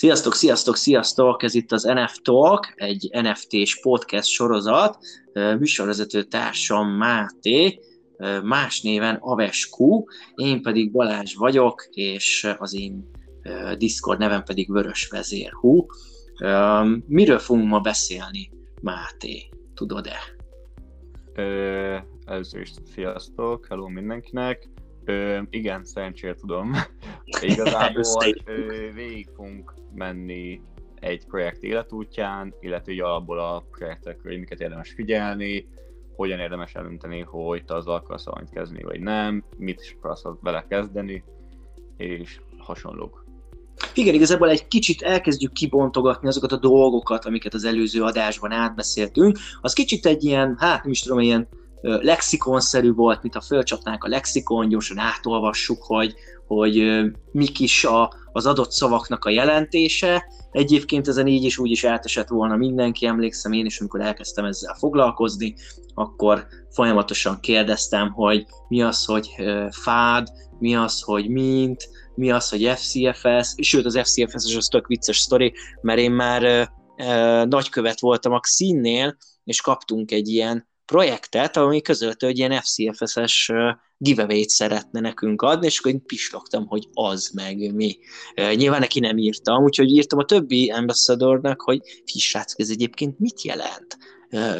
Sziasztok, sziasztok, sziasztok! Ez itt az NF Talk, egy NFT-s podcast sorozat. Műsorvezető társam Máté, más néven Avesku, én pedig Balázs vagyok, és az én Discord nevem pedig Vörös Vezérhú. Miről fogunk ma beszélni, Máté? Tudod-e? Először is sziasztok, hello mindenkinek. Ö, igen, szerencsére tudom. Igazából ö, végig fogunk menni egy projekt életútján, illetve így alapból a projektekről, hogy miket érdemes figyelni, hogyan érdemes elönteni, hogy te azzal akarsz valamit kezdeni, vagy nem, mit is akarsz vele kezdeni, és hasonlók. Igen, igazából egy kicsit elkezdjük kibontogatni azokat a dolgokat, amiket az előző adásban átbeszéltünk. Az kicsit egy ilyen, hát nem is tudom, ilyen lexikonszerű volt, mint a fölcsapnánk a lexikon, gyorsan átolvassuk, hogy, hogy mik is a, az adott szavaknak a jelentése. Egyébként ezen így is úgy is átesett volna mindenki, emlékszem én is, amikor elkezdtem ezzel foglalkozni, akkor folyamatosan kérdeztem, hogy mi az, hogy fád, mi az, hogy mint, mi az, hogy FCFS, sőt az FCFS az tök vicces sztori, mert én már nagykövet voltam a színnél, és kaptunk egy ilyen projektet, ami közölte, hogy ilyen FCFS-es giveaway-t szeretne nekünk adni, és akkor én pislogtam, hogy az meg mi. Nyilván neki nem írtam, úgyhogy írtam a többi ambassadornak, hogy srác, ez egyébként mit jelent?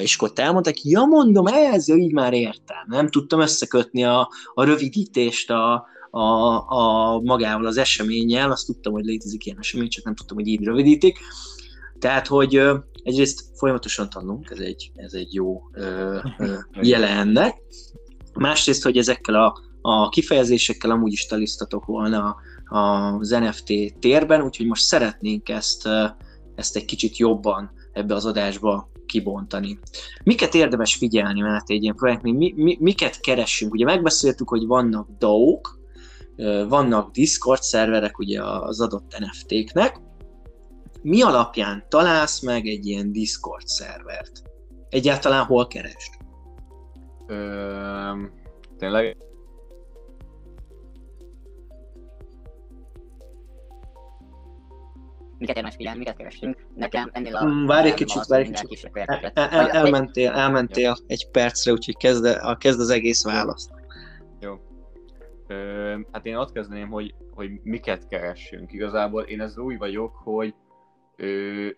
És akkor elmondták, ja mondom, ez, ja, így már értem. Nem tudtam összekötni a, a rövidítést a, a, a magával az eseménnyel, azt tudtam, hogy létezik ilyen esemény, csak nem tudtam, hogy így rövidítik. Tehát, hogy egyrészt folyamatosan tanulunk, ez egy, ez egy jó ö, ö, jele ennek. Másrészt, hogy ezekkel a, a kifejezésekkel amúgy is telisztatok volna az NFT térben, úgyhogy most szeretnénk ezt, ezt egy kicsit jobban ebbe az adásba kibontani. Miket érdemes figyelni, mert egy ilyen projekt, mi, mi, miket keressünk? Ugye megbeszéltük, hogy vannak DAO-k, vannak Discord szerverek ugye az adott NFT-knek, mi alapján találsz meg egy ilyen Discord szervert? Egyáltalán hol keresd? Ö, tényleg miket érdemes figyelni, miket keresünk. Nekem ennél a... Mm, várj egy kicsit, várj egy kicsit. El, el, elmentél, elmentél egy percre, úgyhogy kezd, kezd az egész választ. Jó. Ö, hát én ott kezdeném, hogy, hogy miket keressünk. Igazából én ez új vagyok, hogy ö,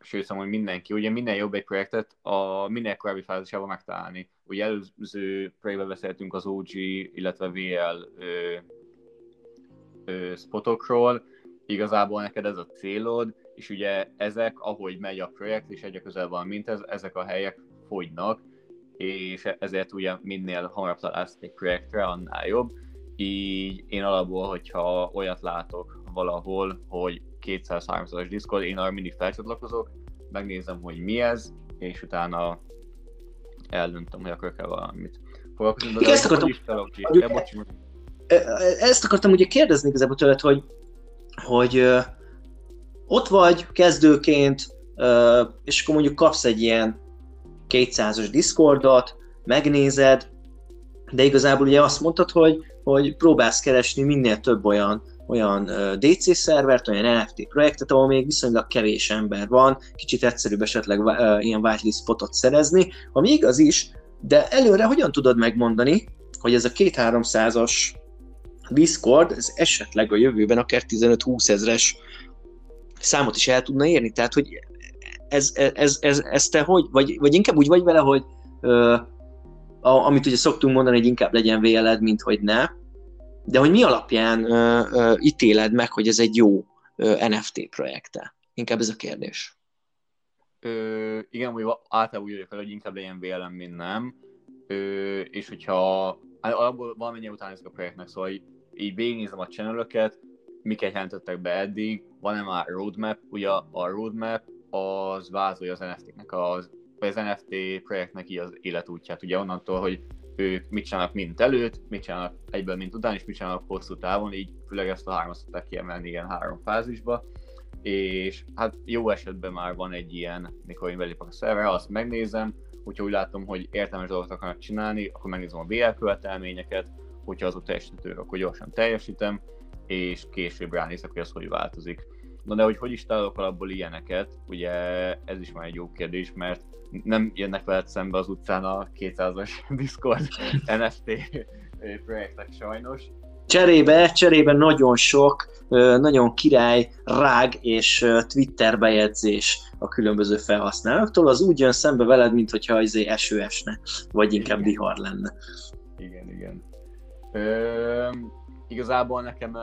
sőt, szóval, hogy mindenki, ugye minden jobb egy projektet a minél korábbi fázisában megtalálni. Ugye előző projektben beszéltünk az OG, illetve VL ö, ö, spotokról, igazából neked ez a célod, és ugye ezek, ahogy megy a projekt, és egyre közel van, mint ez, ezek a helyek fogynak, és ezért ugye minél hamarabb találsz egy projektre, annál jobb. Így én alapból, hogyha olyat látok valahol, hogy 200-300-as Discord, én arra mindig felcsatlakozok, megnézem, hogy mi ez, és utána eldöntöm, hogy akarok-e valamit. Foglalkozom, de ezt akartam, ezt akartam ugye kérdezni igazából tőled, hogy, hogy ott vagy kezdőként, és akkor mondjuk kapsz egy ilyen 200-as Discordot, megnézed, de igazából ugye azt mondtad, hogy, hogy próbálsz keresni minél több olyan olyan DC szervert, olyan NFT projektet, ahol még viszonylag kevés ember van, kicsit egyszerűbb esetleg ilyen whitelist spotot szerezni, ami igaz is, de előre hogyan tudod megmondani, hogy ez a 2-300-as Discord, ez esetleg a jövőben akár 15-20 ezres számot is el tudna érni, tehát hogy ez, ez, ez, ez te hogy, vagy, vagy inkább úgy vagy vele, hogy ö, a, amit ugye szoktunk mondani, hogy inkább legyen véled, mint hogy ne, de hogy mi alapján ö, ö, ítéled meg, hogy ez egy jó ö, NFT projekte? Inkább ez a kérdés. Ö, igen, hogy általában úgy vagyok hogy inkább legyen vélem, mint nem. Ö, és hogyha hát alapból valamennyire után ezek a projektnek, szóval így, így végignézem a channelöket, miket jelentettek be eddig, van-e már roadmap, ugye a roadmap az vázolja az NFT-nek az, vagy az NFT projektnek így az életútját, ugye onnantól, hogy ők mit csinálnak mint előtt, mit csinálnak egyből, mint után, és mit csinálnak hosszú távon, így főleg ezt a hármat szokták kiemelni ilyen három fázisba, és hát jó esetben már van egy ilyen, mikor én belépek a szerverre, azt megnézem, hogyha úgy látom, hogy értelmes dolgokat akarnak csinálni, akkor megnézem a BL követelményeket, hogyha azok teljesíthetők, akkor gyorsan teljesítem, és később ránézek, hogy az hogy változik. Na de hogy hogy is találok alapból ilyeneket, ugye ez is már egy jó kérdés, mert nem jönnek veled szembe az utcán a 200-as Discord NFT projektek sajnos. Cserébe, cserébe nagyon sok, nagyon király rág és Twitter bejegyzés a különböző felhasználóktól, az úgy jön szembe veled, mint hogyha izé eső esne, vagy inkább igen. vihar lenne. Igen, igen. Ö, igazából nekem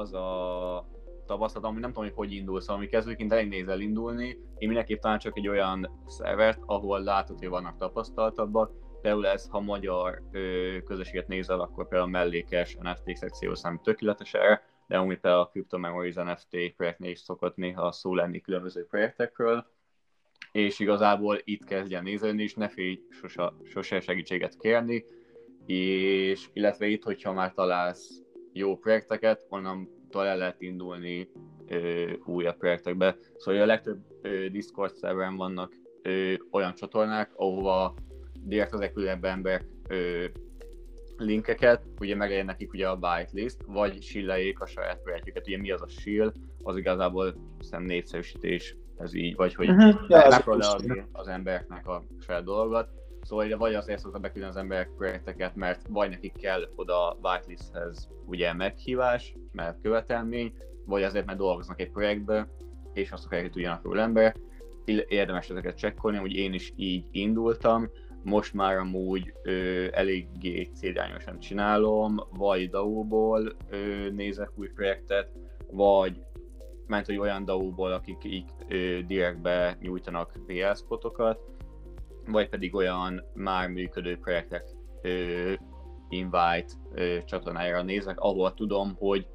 az a tapasztalatom, ami nem tudom, hogy hogy indul, szóval ami kezdőként elég néz elindulni. Én mindenképp talán csak egy olyan szervert, ahol látod, hogy vannak tapasztaltabbak, például ez, ha magyar ö, közösséget nézel, akkor például a mellékes NFT szekció szám tökéletes erre, de ami például a Crypto Memories NFT projektnél is szokott néha szó lenni különböző projektekről, és igazából itt kezdjen nézni, és ne félj sose, sose segítséget kérni, és illetve itt, hogyha már találsz jó projekteket, onnantól el lehet indulni ö, újabb projektekbe. Szóval a legtöbb ö, Discord szerveren vannak ö, olyan csatornák, ahova direkt az ekülebb emberek ö, linkeket, ugye meglegyen nekik ugye a whitelist, vagy silleljék a saját projektjüket. Ugye mi az a shill? Az igazából szerintem népszerűsítés, ez így, vagy hogy uh-huh. leadni az embereknek a saját dolgot. Szóval ide vagy azért szoktak beküldeni az emberek projekteket, mert vagy nekik kell oda whitelisthez ugye meghívás, mert követelmény, vagy azért, mert dolgoznak egy projektbe, és azt akarják, hogy tudjanak róla ember. Érdemes ezeket csekkolni, hogy én is így indultam, most már amúgy ö, eléggé célirányosan csinálom, vagy DAO-ból ö, nézek új projektet, vagy ment, hogy olyan DAO-ból, akik így direktbe nyújtanak PL spotokat, vagy pedig olyan már működő projektek ö, invite ö, csatornájára nézek, ahol tudom, hogy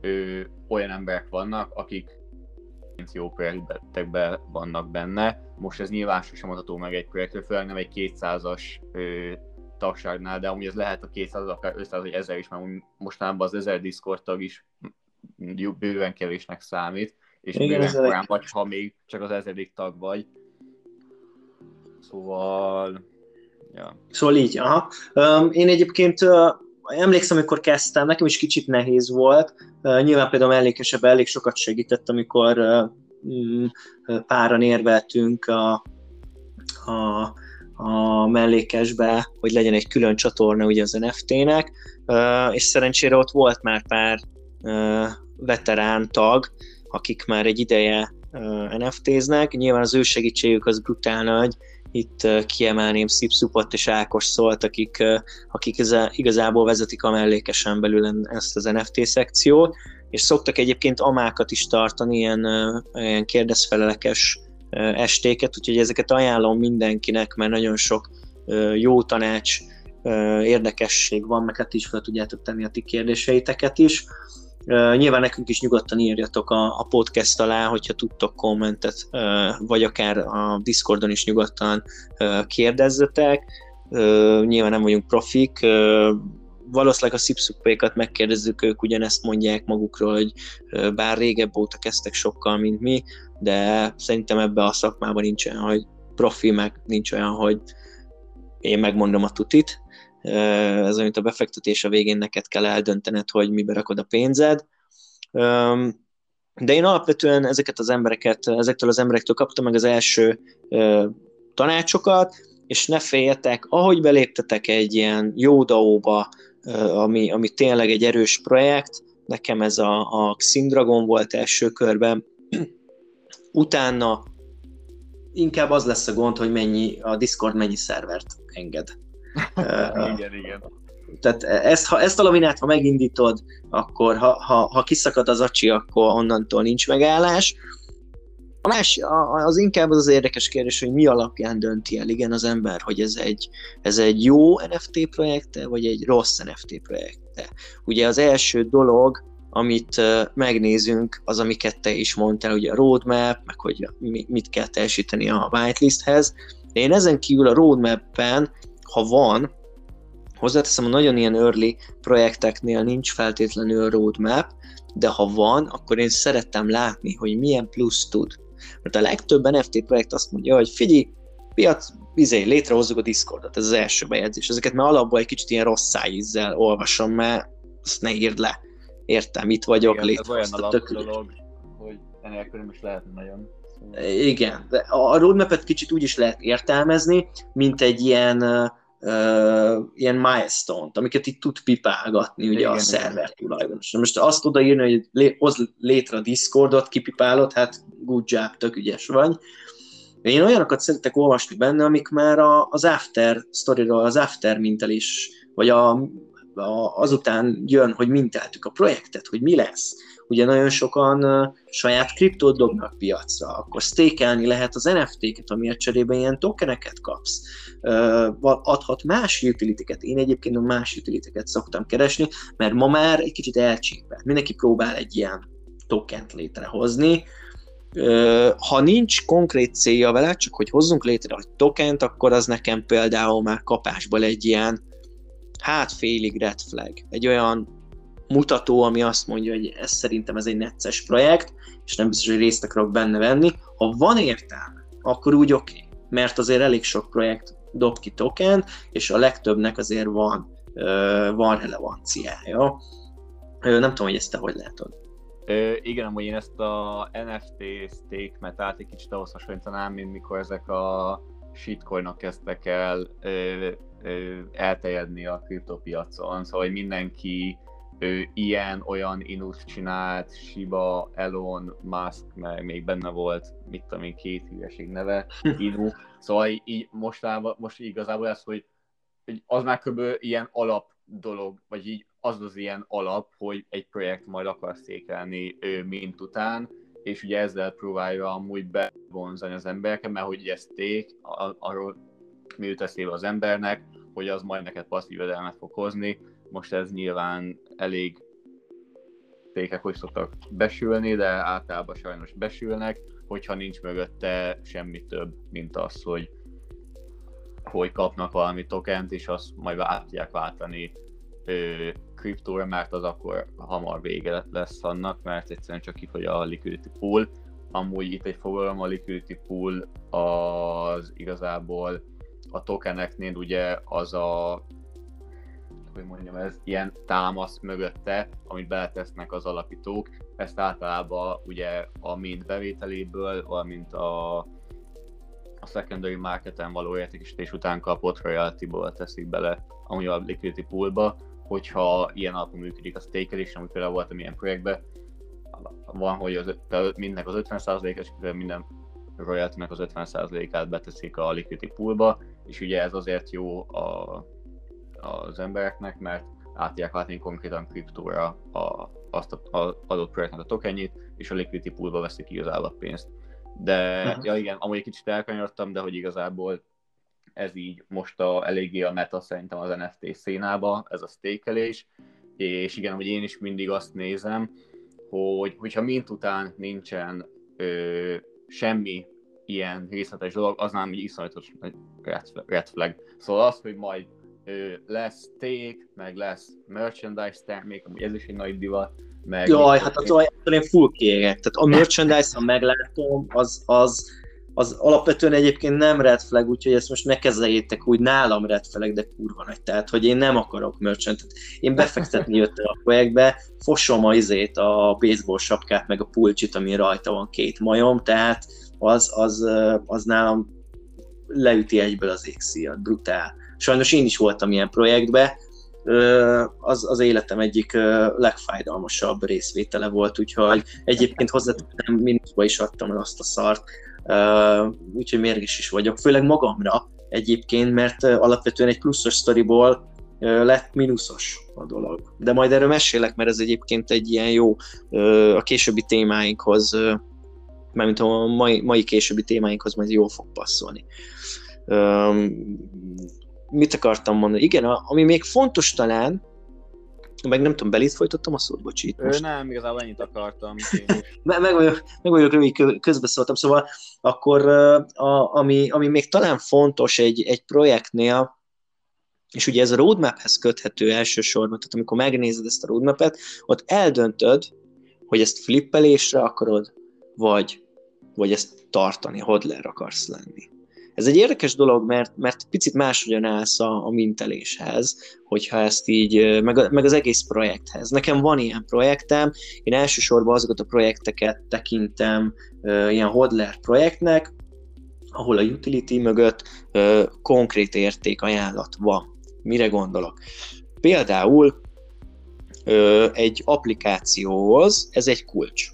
ö, olyan emberek vannak, akik jó projektekben vannak benne. Most ez nyilván sosem adható meg egy projektről, főleg nem egy 200-as ö, tagságnál, de amúgy ez lehet a 200, akár 500 vagy 1000 is, mert mostanában az 1000 Discord tag is bőven kevésnek számít, és Igen, bőven korán vagy, ha még csak az ezedik tag vagy. Szóval... Ja. Szóval így, aha. Én egyébként emlékszem, amikor kezdtem, nekem is kicsit nehéz volt. Nyilván például mellékesebb elég sokat segített, amikor uh, páran érveltünk a, a, a mellékesbe, hogy legyen egy külön csatorna ugye az NFT-nek, és szerencsére ott volt már pár veterán tag, akik már egy ideje uh, NFT-znek. Nyilván az ő segítségük az brutál nagy, itt kiemelném Szipszupot és Ákos szólt, akik, akik igazából vezetik a mellékesen belül ezt az NFT szekciót, és szoktak egyébként amákat is tartani, ilyen, ilyen kérdezfelelekes estéket, úgyhogy ezeket ajánlom mindenkinek, mert nagyon sok jó tanács, érdekesség van, meg hát is fel tudjátok tenni a ti kérdéseiteket is. Nyilván nekünk is nyugodtan írjatok a, a podcast alá, hogyha tudtok kommentet, vagy akár a Discordon is nyugodtan kérdezzetek. Nyilván nem vagyunk profik, valószínűleg a szipszupékat megkérdezzük, ők ugyanezt mondják magukról, hogy bár régebb óta kezdtek sokkal, mint mi, de szerintem ebbe a szakmában nincs olyan, hogy profi, meg nincs olyan, hogy én megmondom a tutit, ez mint a befektetés a végén neked kell eldöntened, hogy mibe rakod a pénzed. De én alapvetően ezeket az embereket, ezektől az emberektől kaptam meg az első tanácsokat, és ne féljetek, ahogy beléptetek egy ilyen jó daóba, ami, ami tényleg egy erős projekt, nekem ez a, a Xindragon volt első körben, utána inkább az lesz a gond, hogy mennyi a Discord mennyi szervert enged. Igen, igen. Tehát ezt, ha ezt a laminát, ha megindítod, akkor ha, ha, ha kiszakad az acsi, akkor onnantól nincs megállás. A más, az inkább az az érdekes kérdés, hogy mi alapján dönti el igen az ember, hogy ez egy, ez egy jó NFT projekte, vagy egy rossz NFT projekte. Ugye az első dolog, amit megnézünk, az, amiket te is mondtál, ugye a roadmap, meg hogy mit kell teljesíteni a whitelisthez. De én ezen kívül a roadmap-ben ha van, hozzáteszem, a nagyon ilyen early projekteknél nincs feltétlenül roadmap, de ha van, akkor én szerettem látni, hogy milyen plusz tud. Mert a legtöbb NFT projekt azt mondja, hogy figyelj, piac, izé, létrehozzuk a Discordot, ez az első bejegyzés. Ezeket már alapból egy kicsit ilyen rossz szájízzel olvasom, mert azt ne írd le. Értem, itt vagyok, Igen, ez olyan alap dolog, hogy enélkül nem is lehetne nagyon. Szóval... Igen, de a roadmap-et kicsit úgy is lehet értelmezni, mint egy ilyen uh, ilyen milestone-t, amiket itt tud pipálgatni ugye igen, a szerver tulajdonos. Most azt odaírni, hogy lé, létre a Discordot, kipipálod, hát good job, tök ügyes vagy. Én olyanokat szeretek olvasni benne, amik már a, az after sztoriról, az after mintelés, vagy a, a, azután jön, hogy minteltük a projektet, hogy mi lesz. Ugye nagyon sokan saját kriptót dobnak piacra, akkor stékelni lehet az NFT-ket, amiért cserében ilyen tokeneket kapsz. Adhat más utilitiket. Én egyébként más utilitiket szoktam keresni, mert ma már egy kicsit elcsípel. Mindenki próbál egy ilyen tokent létrehozni, ha nincs konkrét célja vele, csak hogy hozzunk létre egy tokent, akkor az nekem például már kapásból egy ilyen, hát félig red flag. Egy olyan mutató, ami azt mondja, hogy ez szerintem ez egy necces projekt, és nem biztos, hogy részt akarok benne venni. Ha van értelme, akkor úgy oké, okay. mert azért elég sok projekt dob ki token, és a legtöbbnek azért van, van relevanciája. Nem tudom, hogy ezt te hogy látod. Ö, igen, amúgy én ezt a NFT stake metát egy kicsit ahhoz hasonlítanám, mint mikor ezek a shitcoinok kezdtek el ö, ö, elterjedni a kriptopiacon, szóval hogy mindenki ő ilyen, olyan inus csinált, Shiba, Elon, Musk, meg még benne volt, mit tudom én, két hülyeség neve, Inu. Szóval így mostában, most igazából ez, hogy, hogy az már kb. ilyen alap dolog, vagy így az az ilyen alap, hogy egy projekt majd akar székelni ő mint után, és ugye ezzel próbálja amúgy bevonzani az embereket, mert hogy ez ték, arról mi jut eszébe az embernek, hogy az majd neked passzív jövedelmet fog hozni. Most ez nyilván elég tékek, hogy szoktak besülni, de általában sajnos besülnek, hogyha nincs mögötte semmi több, mint az, hogy hogy kapnak valami tokent, és azt majd át tudják váltani kriptóra, mert az akkor hamar vége lesz annak, mert egyszerűen csak kifogy a liquidity pool. Amúgy itt egy fogalom, a liquidity pool az igazából a tokeneknél ugye az a hogy mondjam, ez ilyen támasz mögötte, amit beletesznek az alapítók. Ezt általában ugye a mint bevételéből, valamint a, a secondary marketen való értékesítés után kapott royalty-ból teszik bele, ami a liquidity poolba, hogyha ilyen alapon működik a stakelés, ami például voltam ilyen projektben, van, hogy az, mindnek az 50%-es, és minden royalty az 50%-át beteszik a liquidity poolba, és ugye ez azért jó a, az embereknek, mert át tudják látni konkrétan kriptóra a, azt az adott projektnek a tokenjét, és a liquidity poolba veszik igazából a pénzt. De, uh-huh. ja igen, amúgy egy kicsit elkanyarodtam, de hogy igazából ez így most a, eléggé a meta szerintem az NFT szénába, ez a stékelés, és igen, hogy én is mindig azt nézem, hogy hogyha mint után nincsen ö, semmi ilyen részletes dolog, az nem egy iszonyatos red flag. Szóval az, hogy majd lesz stake, meg lesz merchandise termék, amúgy ez is egy nagy divat, meg... Jaj, hát az olyan, én full kérek. Tehát a merchandise, ha meglátom, az, az, az alapvetően egyébként nem red flag, úgyhogy ezt most ne kezeljétek úgy, nálam red flag, de kurva nagy. Tehát, hogy én nem akarok merchant. Én befektetni jöttem a projektbe, fosom a izét, a baseball sapkát, meg a pulcsit, ami rajta van két majom, tehát az, az, az nálam leüti egyből az égszíjat, brutál. Sajnos én is voltam ilyen projektbe, az, az életem egyik legfájdalmasabb részvétele volt, úgyhogy egyébként hozzátettem, mínuszba is adtam el azt a szart, úgyhogy mérges is vagyok, főleg magamra egyébként, mert alapvetően egy pluszos sztoriból lett mínuszos a dolog. De majd erről mesélek, mert ez egyébként egy ilyen jó a későbbi témáinkhoz, mármint a mai, mai későbbi témáinkhoz majd jól fog passzolni. Uh, mit akartam mondani? Igen, ami még fontos talán, meg nem tudom, belét folytattam a szót, bocsi. Itt most. Nem, igazából ennyit akartam. meg, meg, vagyok, meg vagyok rövid, közbeszóltam, szóval akkor a, ami, ami még talán fontos egy, egy projektnél, és ugye ez a roadmaphez köthető elsősorban, tehát amikor megnézed ezt a roadmapet, ott eldöntöd, hogy ezt flippelésre akarod, vagy, vagy ezt tartani, hodler akarsz lenni. Ez egy érdekes dolog, mert, mert picit máshogyan állsz a, a minteléshez, hogyha ezt így, meg, meg az egész projekthez. Nekem van ilyen projektem, én elsősorban azokat a projekteket tekintem ilyen hodler projektnek, ahol a utility mögött uh, konkrét értékajánlat van. Mire gondolok? Például uh, egy applikációhoz ez egy kulcs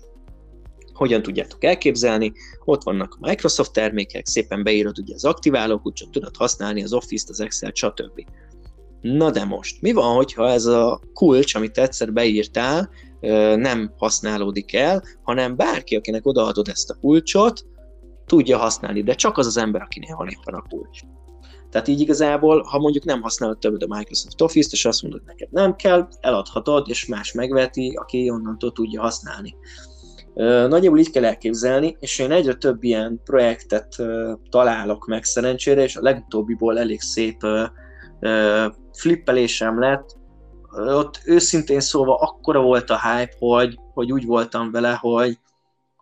hogyan tudjátok elképzelni, ott vannak a Microsoft termékek, szépen beírod ugye az aktiváló kulcsot, tudod használni az Office-t, az Excel, stb. Na de most, mi van, hogyha ez a kulcs, amit egyszer beírtál, nem használódik el, hanem bárki, akinek odaadod ezt a kulcsot, tudja használni, de csak az az ember, akinél van éppen a kulcs. Tehát így igazából, ha mondjuk nem használod többet a Microsoft Office-t, és azt mondod, neked nem kell, eladhatod, és más megveti, aki onnantól tudja használni. Nagyjából így kell elképzelni, és én egyre több ilyen projektet találok meg szerencsére, és a legutóbbiból elég szép flippelésem lett. Ott őszintén szólva akkora volt a hype, hogy, hogy úgy voltam vele, hogy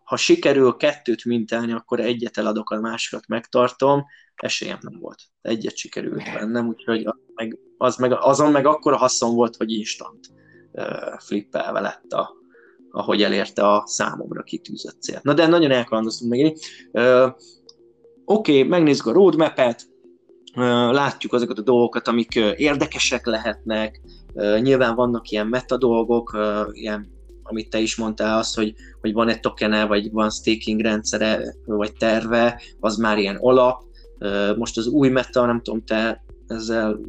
ha sikerül kettőt mintálni, akkor egyet eladok, a másikat megtartom, esélyem nem volt. Egyet sikerült bennem, úgyhogy az meg, az meg, azon meg akkora haszon volt, hogy instant flippelve lett a, ahogy elérte a számomra kitűzött cél. Na de nagyon elkalandoztunk. Uh, Oké, okay, megnézzük a roadmap-et, látjuk azokat a dolgokat, amik érdekesek lehetnek, nyilván vannak ilyen meta dolgok, ilyen amit te is mondtál, az, hogy, hogy van egy tokene, vagy van staking rendszere, vagy terve, az már ilyen alap. Most az új meta, nem tudom, te ezzel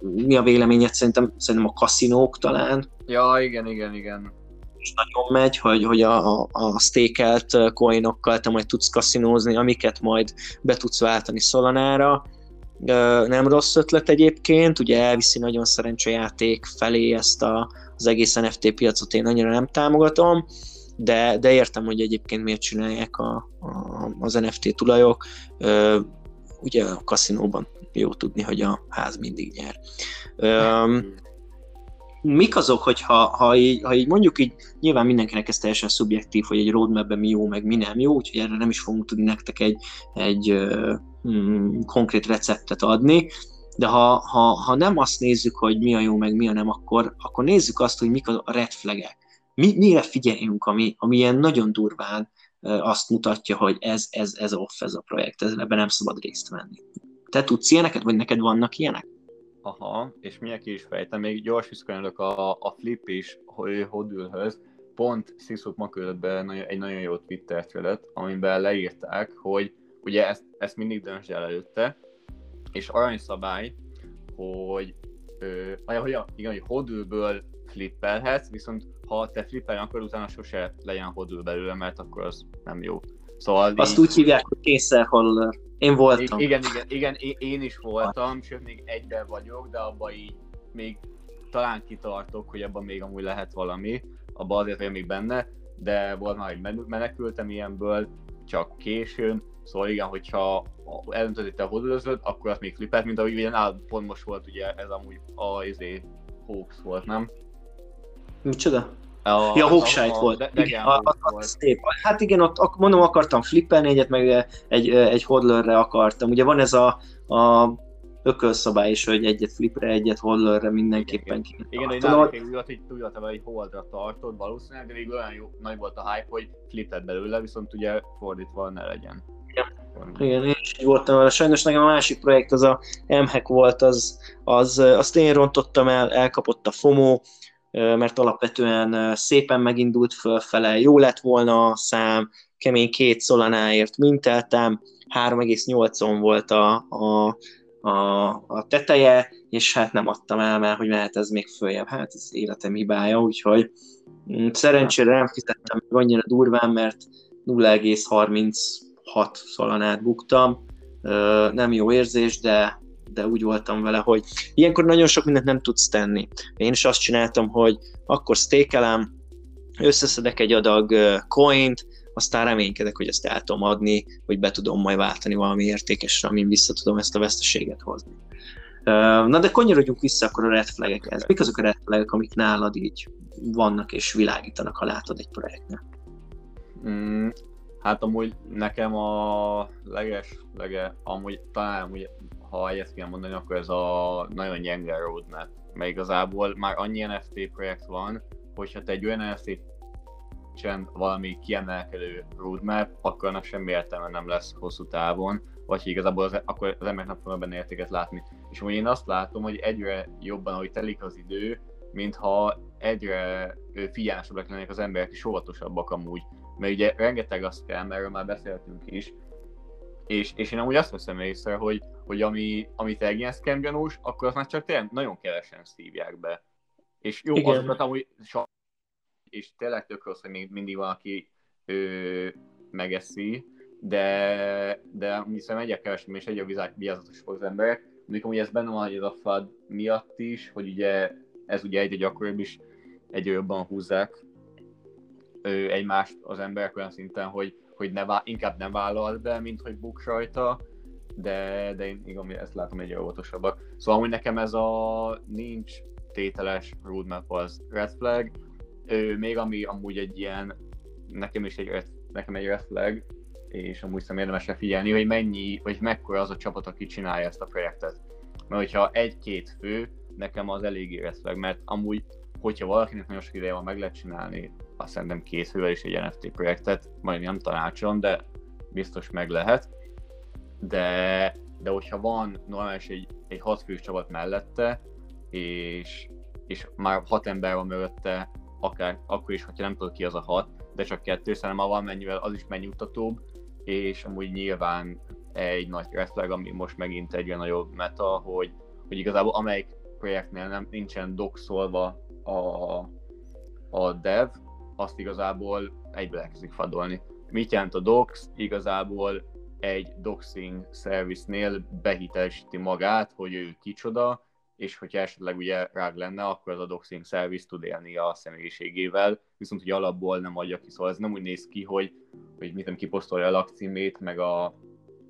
mi a véleményed? Szerintem, szerintem a kaszinók talán. Ja, igen, igen, igen is nagyon megy, hogy, hogy a, a, stékelt coinokkal te majd tudsz kaszinózni, amiket majd be tudsz váltani Solanára. Nem rossz ötlet egyébként, ugye elviszi nagyon szerencsejáték felé ezt a, az egész NFT piacot, én annyira nem támogatom, de, de értem, hogy egyébként miért csinálják a, a, az NFT tulajok. Ugye a kaszinóban jó tudni, hogy a ház mindig nyer mik azok, hogy ha, ha, így, ha így mondjuk így, nyilván mindenkinek ez teljesen szubjektív, hogy egy roadmapben mi jó, meg mi nem jó, úgyhogy erre nem is fogunk tudni nektek egy, egy mm, konkrét receptet adni, de ha, ha, ha nem azt nézzük, hogy mi a jó, meg mi a nem, akkor, akkor nézzük azt, hogy mik a red flagek. Mi, mire figyeljünk, ami, ami ilyen nagyon durván azt mutatja, hogy ez, ez, ez off, ez a projekt, ez, ebben nem szabad részt venni. Te tudsz ilyeneket, vagy neked vannak ilyenek? Aha, és miért ki is fejtem, még gyors visszakanyarok a, a Flip is Hodülhöz, pont Sziszuk ma küldött egy nagyon jó Twitter threadet, amiben leírták, hogy ugye ezt, ezt mindig döntsd el előtte, és aranyszabály, hogy ö, hogy igen, hogy hodülből flippelhetsz, viszont ha te flippelni akkor utána sose legyen hodül belőle, mert akkor az nem jó. Szóval Azt így... úgy hívják, hogy holler. Én voltam. Igen, igen, igen, én is voltam, sőt még egyben vagyok, de abban így még talán kitartok, hogy abban még amúgy lehet valami, abban azért vagyok még benne, de volt már, hogy menekültem ilyenből, csak későn, szóval igen, hogyha eldöntöd, hogy te hodulözöd, akkor azt még flippelt, mint ahogy ugye pont most volt ugye ez amúgy a izé, hoax volt, nem? Micsoda? A, ja, Hawkshite volt. De, de igen, a, a, a, szép. Hát igen, ott mondom, akartam flippelni egyet, meg egy, egy hodlerre akartam. Ugye van ez a, a ökölszabály is, hogy egyet flipre, egyet hodlerre mindenképpen kéne Igen, hogy nálunk volt, hogy tudja, hogy holdra tartod valószínűleg, de még olyan jó, nagy volt a hype, hogy flipped belőle, viszont ugye fordítva ne legyen. Igen. Igen, én is így voltam vele. Sajnos nekem a másik projekt, az a MHAC volt, az, az, azt én rontottam el, elkapott a FOMO, mert alapvetően szépen megindult fölfele, jó lett volna a szám, kemény két szolanáért minteltem, 3,8-on volt a, a, a, a teteje, és hát nem adtam el, mert hogy mehet ez még följebb. Hát ez életem hibája, úgyhogy mm, szerencsére nem fizettem meg annyira durván, mert 0,36 szolonát buktam, nem jó érzés, de de úgy voltam vele, hogy ilyenkor nagyon sok mindent nem tudsz tenni. Én is azt csináltam, hogy akkor stékelem, összeszedek egy adag coint, aztán reménykedek, hogy ezt el tudom adni, hogy be tudom majd váltani valami értékesre, amin vissza tudom ezt a veszteséget hozni. Na de kanyarodjunk vissza akkor a red flag-ekhez. Mik azok a red flag amik nálad így vannak és világítanak, ha látod egy projektnek? Mm, Hát amúgy nekem a leges, lege, amúgy talán amúgy, ha ezt kell mondani, akkor ez a nagyon gyenge roadmap. Mert igazából már annyi NFT projekt van, hogyha te egy olyan NFT nincsen valami kiemelkedő roadmap, akkor annak semmi értelme nem lesz hosszú távon, vagy igazából az, akkor az emberek nem fognak benne értéket látni. És amúgy én azt látom, hogy egyre jobban, ahogy telik az idő, mintha egyre figyelmesebbek lennének az emberek, és óvatosabbak amúgy. Mert ugye rengeteg azt kell, erről már beszéltünk is, és, és én amúgy azt veszem észre, hogy, hogy ami, amit egy ilyen scam gyanús, akkor azt már csak tényleg nagyon kevesen szívják be. És jó, Igen. azokat amúgy és tényleg tök rossz, hogy még mindig van, aki ö, megeszi, de, de hiszem egyre kevesebb és egyre vigyázatosabb az emberek. Mondjuk amúgy ez benne van, hogy ez a FAD miatt is, hogy ugye ez ugye egyre gyakoribb is, egyre jobban húzzák ö, egymást az emberek olyan szinten, hogy, hogy ne, inkább nem vállal be, mint hogy buk rajta, de, de én igen, ezt látom egyre óvatosabbak. Szóval amúgy nekem ez a nincs tételes roadmap az red flag, ő, még ami amúgy egy ilyen, nekem is egy, nekem egy red flag, és amúgy szerintem érdemes figyelni, hogy mennyi, vagy mekkora az a csapat, aki csinálja ezt a projektet. Mert hogyha egy-két fő, nekem az elég red mert amúgy, hogyha valakinek nagyon sok ideje van, meg lehet csinálni, azt szerintem két is egy NFT projektet, majd nem tanácsolom, de biztos meg lehet. De, de hogyha van normális egy, egy hat fős csapat mellette, és, és már hat ember van mögötte, akár akkor is, hogyha nem tudod ki az a hat, de csak kettő, szerintem van mennyivel az is megnyugtatóbb, és amúgy nyilván egy nagy refleg, ami most megint egy nagyobb meta, hogy, hogy igazából amelyik projektnél nem, nincsen doxolva a, a dev, azt igazából egybe elkezdik fadolni. Mit jelent a docs? Igazából egy doxing service-nél behitelesíti magát, hogy ő kicsoda, és hogyha esetleg ugye rág lenne, akkor az a doxing service tud élni a személyiségével, viszont hogy alapból nem adja ki, szóval ez nem úgy néz ki, hogy, hogy mit nem kiposztolja a lakcímét, meg a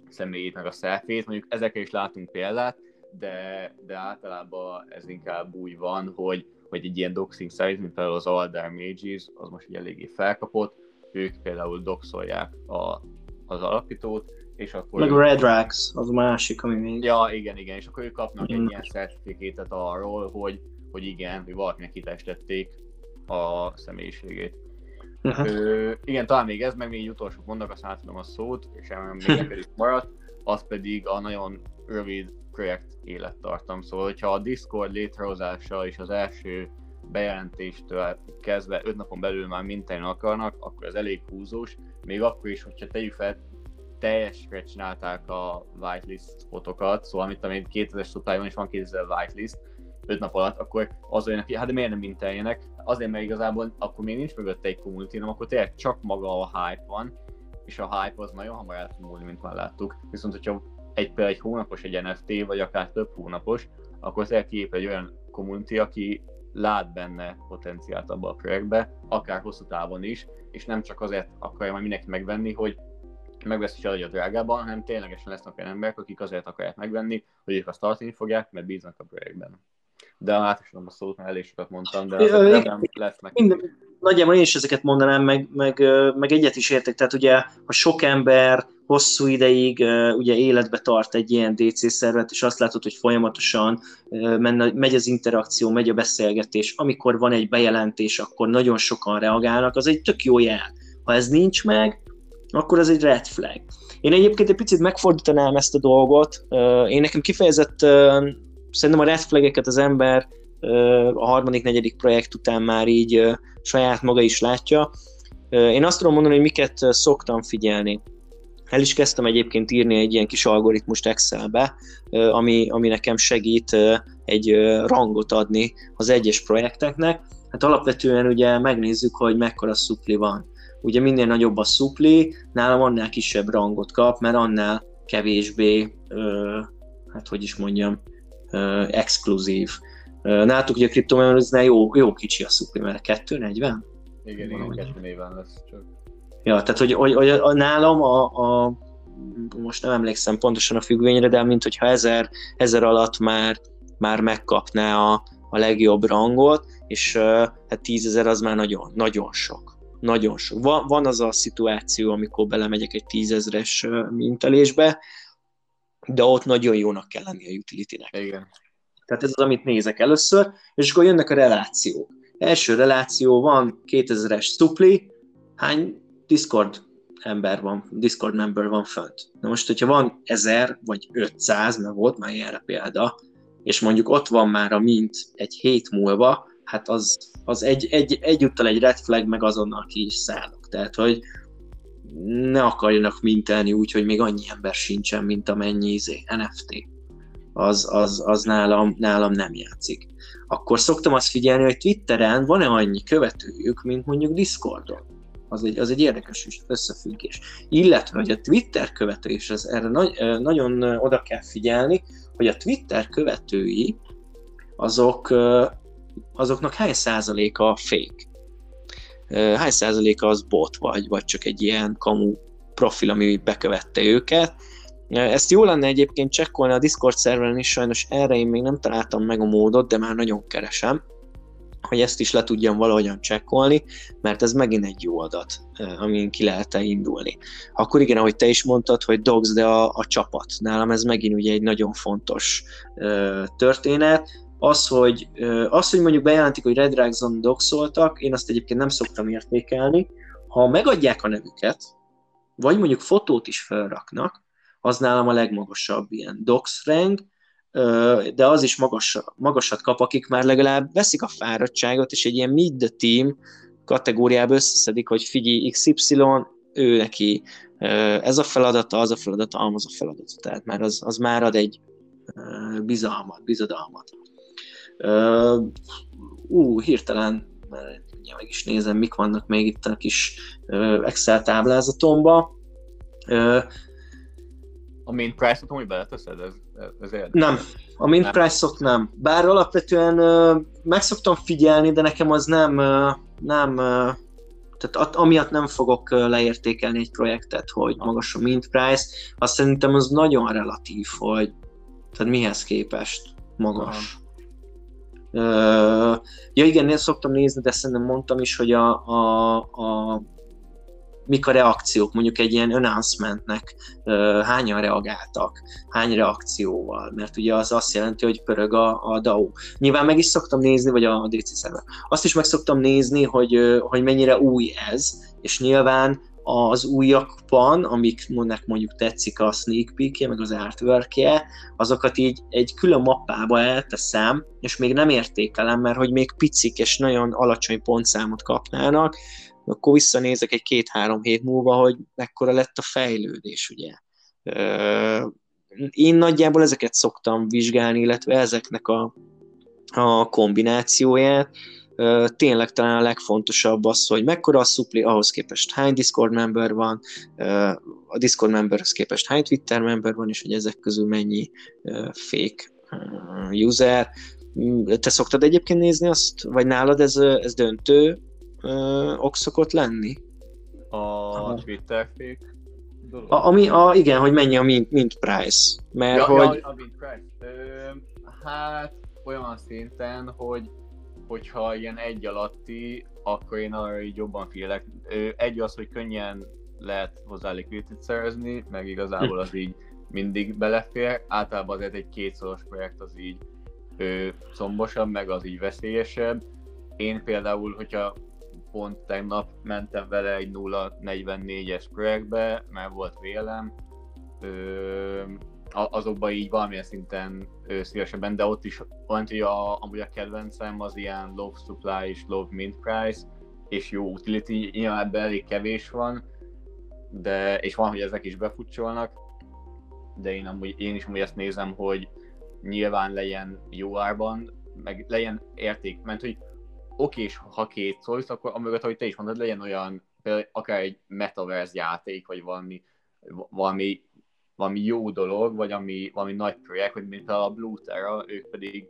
személyét, meg a szelfét, mondjuk ezekre is látunk példát, de, de általában ez inkább úgy van, hogy, hogy egy ilyen doxing service, mint például az Alder Mages, az most egy eléggé felkapott, ők például doxolják a, az alapítót, és akkor... Meg a Red Rax, az a másik, ami még... Ja, igen, igen, és akkor ők kapnak mm. egy ilyen certifikétet arról, hogy, hogy igen, hogy valakinek kitestették a személyiségét. Uh-huh. Ö, igen, talán még ez, meg még egy utolsó mondak, azt átadom a szót, és még is maradt, az pedig a nagyon rövid projekt élettartam. Szóval, hogyha a Discord létrehozása és az első bejelentéstől kezdve 5 napon belül már minden akarnak, akkor ez elég húzós, még akkor is, hogyha tegyük fel, teljesre csinálták a whitelist spotokat, szóval amit amit 2000 szotályban is van 2000 whitelist, 5 nap alatt, akkor az olyan, hogy hát de miért nem minteljenek? Azért, mert igazából akkor még nincs mögötte egy community, hanem akkor tényleg csak maga a hype van, és a hype az nagyon hamar el tud múlni, mint már láttuk. Viszont, hogyha egy, például egy hónapos egy NFT, vagy akár több hónapos, akkor tényleg kiép egy olyan community, aki lát benne potenciált abba a projektbe, akár hosszú távon is, és nem csak azért akarja majd mindenki megvenni, hogy megveszi a drágában, hanem ténylegesen lesznek olyan emberek, akik azért akarják megvenni, hogy ők azt tartani fogják, mert bíznak a projektben. De átosodom a szót, mert elég sokat mondtam, de nem lesznek. Minden, nagyjából én is ezeket mondanám, meg, meg, meg egyet is értek, tehát ugye, ha sok ember hosszú ideig ugye életbe tart egy ilyen DC szervet, és azt látod, hogy folyamatosan megy az interakció, megy a beszélgetés, amikor van egy bejelentés, akkor nagyon sokan reagálnak, az egy tök jó jel. Ha ez nincs meg, akkor ez egy red flag. Én egyébként egy picit megfordítanám ezt a dolgot. Én nekem kifejezett, szerintem a red flageket az ember a harmadik, negyedik projekt után már így saját maga is látja. Én azt tudom mondani, hogy miket szoktam figyelni. El is kezdtem egyébként írni egy ilyen kis algoritmust Excelbe, ami, ami nekem segít egy rangot adni az egyes projekteknek. Hát alapvetően ugye megnézzük, hogy mekkora szupli van ugye minél nagyobb a szupli, nálam annál kisebb rangot kap, mert annál kevésbé, hát hogy is mondjam, exkluzív. Nálatok ugye a kriptomemorizznál jó, jó kicsi a szupli, mert 240? Igen, igen, 240 lesz csak. Ja, tehát hogy, hogy, hogy nálam a, a, most nem emlékszem pontosan a függvényre, de mint hogyha ezer, ezer alatt már, már megkapná a, a legjobb rangot, és hát tízezer az már nagyon, nagyon sok nagyon sok. Van, van az a szituáció, amikor belemegyek egy tízezres mintelésbe, de ott nagyon jónak kell lenni a utility-nek. Igen. Tehát ez az, amit nézek először, és akkor jönnek a relációk. Első reláció van 2000-es supli, hány Discord ember van, Discord member van fönt. Na most, hogyha van 1000 vagy 500, mert volt már ilyenre példa, és mondjuk ott van már a mint egy hét múlva, hát az, az egy, egy, egyúttal egy red flag, meg azonnal ki is szállok. Tehát, hogy ne akarjanak mintelni úgy, hogy még annyi ember sincsen, mint amennyi izé, NFT. Az, az, az nálam, nálam nem játszik. Akkor szoktam azt figyelni, hogy Twitteren van-e annyi követőjük, mint mondjuk Discordon. Az egy, az egy érdekes összefüggés. Illetve, hogy a Twitter követő, és ez erre nagy, nagyon oda kell figyelni, hogy a Twitter követői azok, azoknak hány százaléka fake hány százaléka az bot vagy, vagy csak egy ilyen kamu profil, ami bekövette őket. Ezt jó lenne egyébként csekkolni a Discord szerveren is, sajnos erre én még nem találtam meg a módot, de már nagyon keresem, hogy ezt is le tudjam valahogyan csekkolni, mert ez megint egy jó adat, amin ki lehet indulni. Akkor igen, ahogy te is mondtad, hogy dogs, de a, a csapat. Nálam ez megint ugye egy nagyon fontos uh, történet, az, hogy, az, hogy mondjuk bejelentik, hogy Red Dragon doxoltak, én azt egyébként nem szoktam értékelni. Ha megadják a nevüket, vagy mondjuk fotót is felraknak, az nálam a legmagasabb ilyen dox rank, de az is magas, magasat kap, akik már legalább veszik a fáradtságot, és egy ilyen mid the team kategóriába összeszedik, hogy figyelj XY, ő neki ez a feladata, az a feladata, az a feladata. Tehát már az, az már ad egy bizalmat, bizodalmat. Uh, ú, hirtelen, ugye meg is nézem, mik vannak még itt a kis Excel táblázatomban. A main price-ot hogy beleteszed? Ez, ez érdekes. Nem, a main nem. price-ot nem. Bár alapvetően uh, meg szoktam figyelni, de nekem az nem, uh, nem uh, tehát amiatt nem fogok leértékelni egy projektet, hogy magas a mint price, azt szerintem az nagyon relatív, hogy tehát mihez képest magas. Aha. Uh, ja igen, én szoktam nézni, de szerintem mondtam is, hogy a, a, a mik a reakciók, mondjuk egy ilyen announcementnek hányan reagáltak, hány reakcióval, mert ugye az azt jelenti, hogy pörög a, a DAO. Nyilván meg is szoktam nézni, vagy a DC szerver. Azt is meg szoktam nézni, hogy, hogy mennyire új ez, és nyilván az újakban, amiknek mondjuk tetszik a sneak peek meg az artwork azokat így egy külön mappába elteszem, és még nem értékelem, mert hogy még picik és nagyon alacsony pontszámot kapnának, akkor visszanézek egy két-három hét múlva, hogy mekkora lett a fejlődés, ugye. Én nagyjából ezeket szoktam vizsgálni, illetve ezeknek a, a kombinációját, tényleg talán a legfontosabb az, hogy mekkora a szupli, ahhoz képest hány Discord member van, a Discord memberhez képest hány Twitter member van, és hogy ezek közül mennyi fake user. Te szoktad egyébként nézni azt, vagy nálad ez, ez döntő ok szokott lenni? A Aha. Twitter fake dolog? A, ami, a, igen, hogy mennyi a mint, mint price. Mert ja, hogy... ja, a mint price. Ö, hát olyan szinten, hogy hogyha ilyen egy alatti, akkor én arra így jobban félek. Egy az, hogy könnyen lehet hozzá likviditet szerezni, meg igazából az így mindig belefér. Általában azért egy kétszoros projekt az így ő, szombosabb, meg az így veszélyesebb. Én például, hogyha pont tegnap mentem vele egy 0.44-es projektbe, mert volt vélem, azokban így valamilyen szinten ő, szívesebben, de ott is olyan, hogy a, amúgy a kedvencem az ilyen low supply és low mint price, és jó utility, nyilván ebben elég kevés van, de, és van, hogy ezek is befutcsolnak, de én, amúgy, én is amúgy ezt nézem, hogy nyilván legyen jó árban, meg legyen érték, mert hogy oké, és ha két szólsz, akkor amögött, ahogy te is mondod, legyen olyan, például akár egy metaverse játék, vagy valami, valami valami jó dolog, vagy ami, valami nagy projekt, hogy mint a Blue Terra, ők pedig,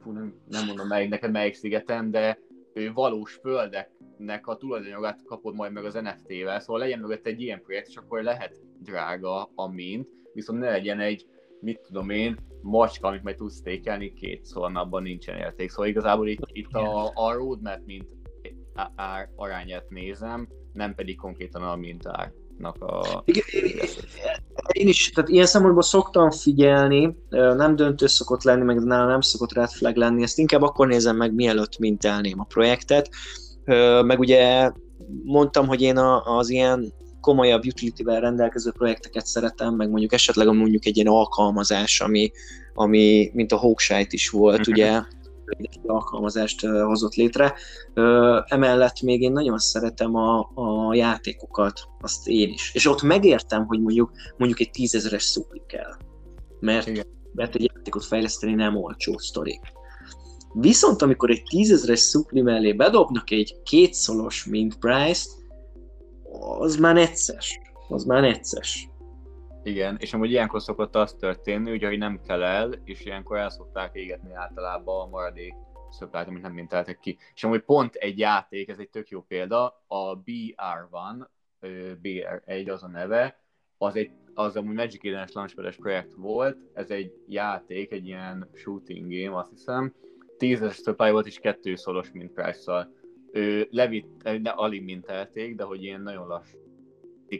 fú, nem, nem mondom melyik, neked melyik szigeten, de ő valós földeknek a tulajdonjogát kapod majd meg az NFT-vel, szóval legyen mögött egy ilyen projekt, és akkor lehet drága a mint, viszont ne legyen egy, mit tudom én, macska, amit majd tudsz tékelni két, abban nincsen érték. Szóval igazából itt, itt a, a roadmap, mint ár arányát nézem, nem pedig konkrétan a mintárnak a... Igen, én is, tehát ilyen szempontból szoktam figyelni, nem döntő szokott lenni, meg nálam nem szokott red flag lenni, ezt inkább akkor nézem meg, mielőtt mintelném a projektet. Meg ugye mondtam, hogy én az ilyen komolyabb utility-vel rendelkező projekteket szeretem, meg mondjuk esetleg mondjuk egy ilyen alkalmazás, ami, ami mint a Hawkshite is volt, Mhm. ugye, egy alkalmazást hozott létre. Emellett még én nagyon szeretem a, a játékokat, azt én is. És ott megértem, hogy mondjuk, mondjuk egy tízezeres szupli kell. Mert, Igen. mert egy játékot fejleszteni nem olcsó sztori. Viszont amikor egy tízezeres szupli mellé bedobnak egy kétszolos mint price az már necces. Az már necces. Igen, és amúgy ilyenkor szokott az történni, ugye, hogy nem kell el, és ilyenkor el szokták égetni általában a maradék szöplát, amit nem minteltek ki. És amúgy pont egy játék, ez egy tök jó példa, a BR1, ö, BR1 az a neve, az egy az amúgy Magic Eden-es projekt volt, ez egy játék, egy ilyen shooting game, azt hiszem, tízes supply volt, és kettő szolos mint price-szal. Ő levitt, ne, alig mintelték, de hogy ilyen nagyon lassú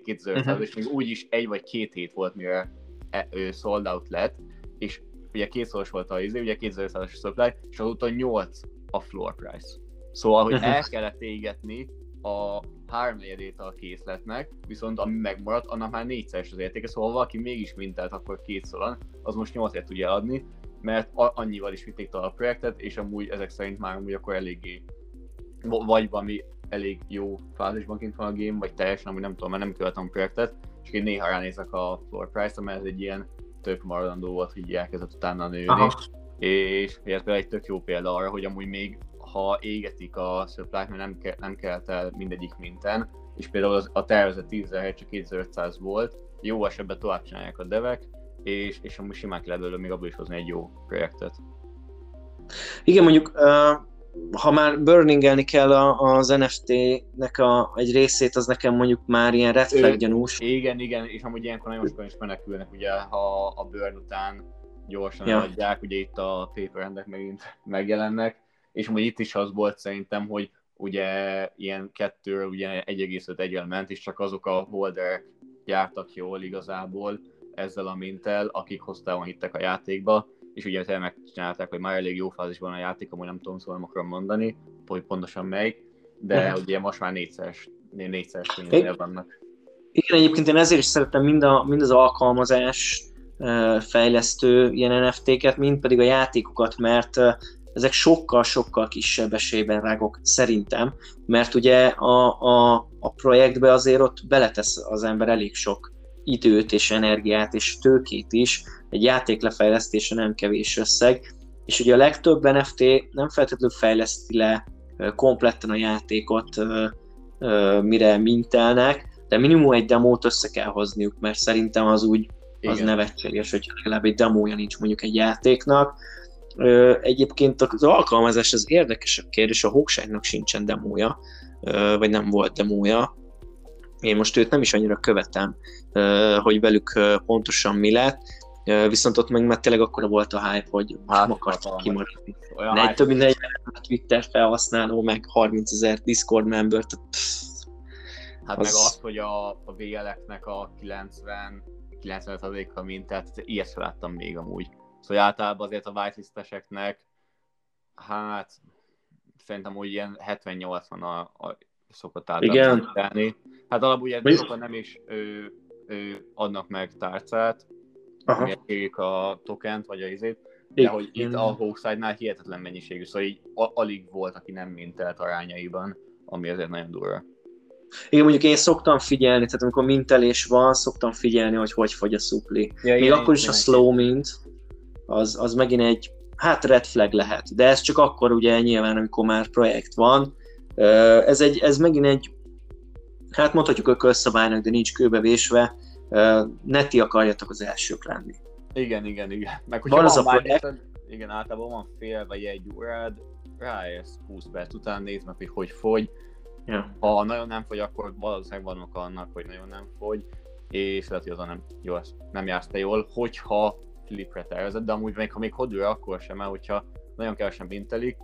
2000 Mhm. és még úgy is egy vagy két hét volt, mire e, ő sold out lett, és ugye kétszoros volt a izé, ugye 2500-as supply, és azóta 8 a floor price. Szóval, hogy Mhm. el kellett égetni a háromnegyedét a készletnek, viszont ami megmaradt, annak már négyszeres az értéke, szóval ha valaki mégis mintelt akkor kétszor, az most 8 tudja adni, mert annyival is vitték tovább a projektet, és amúgy ezek szerint már amúgy akkor eléggé vagy valami elég jó fázisban kint van a game, vagy teljesen, amúgy nem tudom, mert nem követem a projektet, és én néha ránézek a floor price-ra, mert ez egy ilyen tök maradandó volt, hogy elkezdett utána nőni, Aha. és például egy tök jó példa arra, hogy amúgy még ha égetik a szöplák, mert nem, ke- nem kelt el mindegyik minten, és például az, a tervezett 10 000 csak 2500 volt, jó esetben tovább csinálják a devek, és, és amúgy simán lehet belőle még abból is hozni egy jó projektet. Igen, mondjuk uh, ha már burningelni kell a, az NFT-nek a, egy részét, az nekem mondjuk már ilyen red flag gyanús. Igen, igen, és amúgy ilyenkor nagyon sokan is menekülnek, ugye, ha a burn után gyorsan Ja. eladják, ugye itt a paper endek megint megjelennek, és amúgy itt is az volt szerintem, hogy ugye ilyen kettő, ugye 1,5 egyel ment, és csak azok a holderek jártak jól igazából ezzel a mintel, akik hosszában hittek a játékba, és ugye megcsinálták, hogy már elég jó fázisban a játék, amúgy nem tudom, szóval nem akarom mondani, hogy pontosan melyik, de Mhm. ugye most már négyszeres, négyszeres könyvnél vannak. Igen, egyébként én ezért is szeretem mind, a, mind az alkalmazás fejlesztő ilyen NFT-ket, mind pedig a játékokat, mert ezek sokkal-sokkal kisebb esélyben rágok, szerintem, mert ugye a, a, a projektbe azért ott beletesz az ember elég sok időt és energiát és tőkét is, egy játék lefejlesztése nem kevés összeg, és ugye a legtöbb NFT nem feltétlenül fejleszti le kompletten a játékot, mire mintelnek, de minimum egy demót össze kell hozniuk, mert szerintem az úgy az Igen. nevetséges, hogy legalább egy demója nincs mondjuk egy játéknak. Egyébként az alkalmazás az érdekesebb kérdés, a Hawkshine-nak sincsen demója, vagy nem volt demója. Én most őt nem is annyira követem, hogy velük pontosan mi lett, viszont ott meg már tényleg akkora volt a hype, hogy Hát, nem akartak hatalmas. kimaradni. Olyan De egy hype- több mint 40 Twitter felhasználó, meg 30 ezer Discord member, tehát pff, Hát Az- meg az, hogy a, a VL-eknek a 90 95%-a mint, tehát ilyet sem láttam még amúgy. Szóval általában azért a whitelisteseknek, hát szerintem úgy ilyen 70-80 a, a szokott általában. Hát alapból ugye Mondjuk- sokan nem is ő, ő adnak meg tárcát, Aha. miért kérjük a tokent, vagy a izét, de Igen. hogy itt a Hawkside-nál hihetetlen mennyiségű, szóval így alig volt, aki nem mintelt arányaiban, ami azért nagyon durva. Igen, mondjuk én szoktam figyelni, tehát amikor mintelés van, szoktam figyelni, hogy hogy fogy a szupli. Ja, Még igen, akkor is a slow mint, az, az megint egy, hát red flag lehet, de ez csak akkor ugye nyilván, amikor már projekt van. Ez, egy, ez megint egy, hát mondhatjuk ökölszabálynak, de nincs kőbevésve, ne ti akarjatok az elsők lenni. Igen, igen, igen. Meg Van hogyha az van, a van projekt- igen, általában van fél vagy egy órád, ráérsz 20 perc után, nézd meg, hogy hogy fogy. Ja. Ha nagyon nem fogy, akkor valószínűleg vannak annak, hogy nagyon nem fogy, és lehet, hogy azon nem, jó, nem jársz te jól, hogyha flipre tervezed, de amúgy még ha még hodőre, akkor sem, mert hogyha nagyon kevesen mintelik,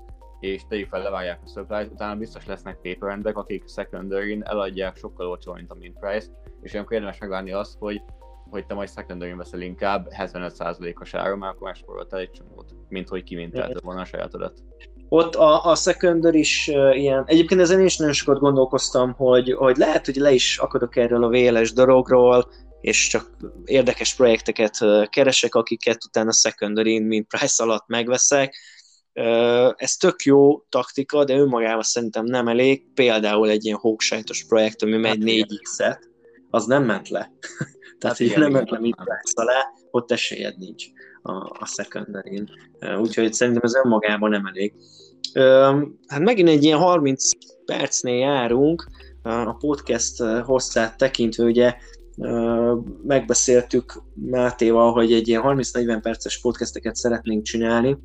és tegyük fel, levárják a supply utána biztos lesznek paper akik secondary eladják sokkal olcsóbb, mint a mint price, és olyankor érdemes megvárni azt, hogy hogy te majd secondary veszel inkább 75%-os áron, mert akkor megspóroltál egy csomót, mint hogy kimintelted volna a sajátodat. Ott a, a secondary is uh, ilyen, egyébként ezen én is nagyon sokat gondolkoztam, hogy, hogy lehet, hogy le is akadok erről a VLS dologról, és csak érdekes projekteket keresek, akiket utána secondary mint price alatt megveszek, ez tök jó taktika, de önmagában szerintem nem elég. Például egy ilyen hóksajtos projekt, ami megy 4x-et, hát az nem ment le. Tehát, hát hogy nem ment le mit alá, ott esélyed nincs a, a secondary Úgyhogy szerintem ez önmagában nem elég. Hát megint egy ilyen 30 percnél járunk, a podcast hosszát tekintve, ugye megbeszéltük Mátéval, hogy egy ilyen 30-40 perces podcasteket szeretnénk csinálni,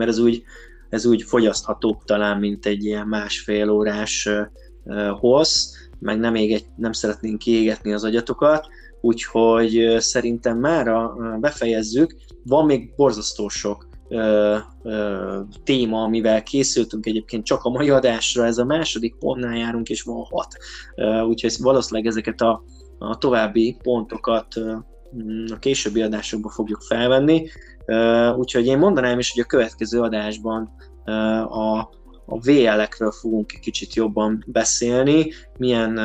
mert ez úgy, ez úgy fogyaszthatóbb talán, mint egy ilyen másfél órás hossz, meg nem, éget, nem szeretnénk kiégetni az agyatokat, úgyhogy szerintem már befejezzük. Van még borzasztó sok ö, ö, téma, amivel készültünk egyébként csak a mai adásra, ez a második pontnál járunk, és van hat. Ö, úgyhogy valószínűleg ezeket a, a további pontokat ö, a későbbi adásokban fogjuk felvenni. Úgyhogy én mondanám is, hogy a következő adásban a, a VL-ekről fogunk egy kicsit jobban beszélni, milyen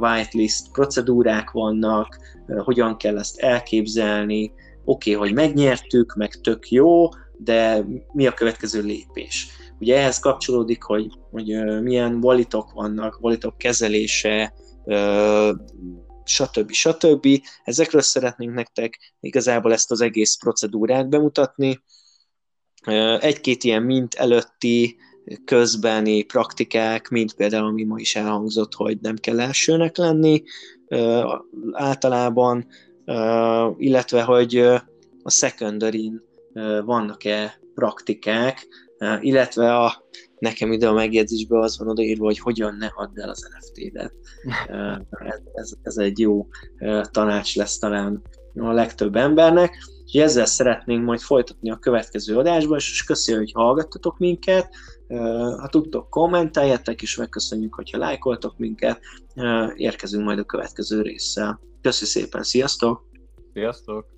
whitelist procedúrák vannak, hogyan kell ezt elképzelni, oké, okay, hogy megnyertük, meg tök jó, de mi a következő lépés? Ugye ehhez kapcsolódik, hogy, hogy milyen valitok vannak, valitok kezelése, stb. stb. Ezekről szeretnénk nektek igazából ezt az egész procedúrát bemutatni. Egy-két ilyen mint előtti, közbeni praktikák, mint például, ami ma is elhangzott, hogy nem kell elsőnek lenni általában, illetve, hogy a secondary vannak-e praktikák, illetve a nekem ide a megjegyzésben az van odaírva, hogy hogyan ne add el az NFT-det. ez, ez, ez egy jó tanács lesz talán a legtöbb embernek. És ezzel szeretnénk majd folytatni a következő adásban, és köszönjük, hogy hallgattatok minket. Ha tudtok, kommenteljetek, és megköszönjük, hogyha lájkoltok minket. Érkezünk majd a következő résszel. Köszi szépen, sziasztok! Sziasztok!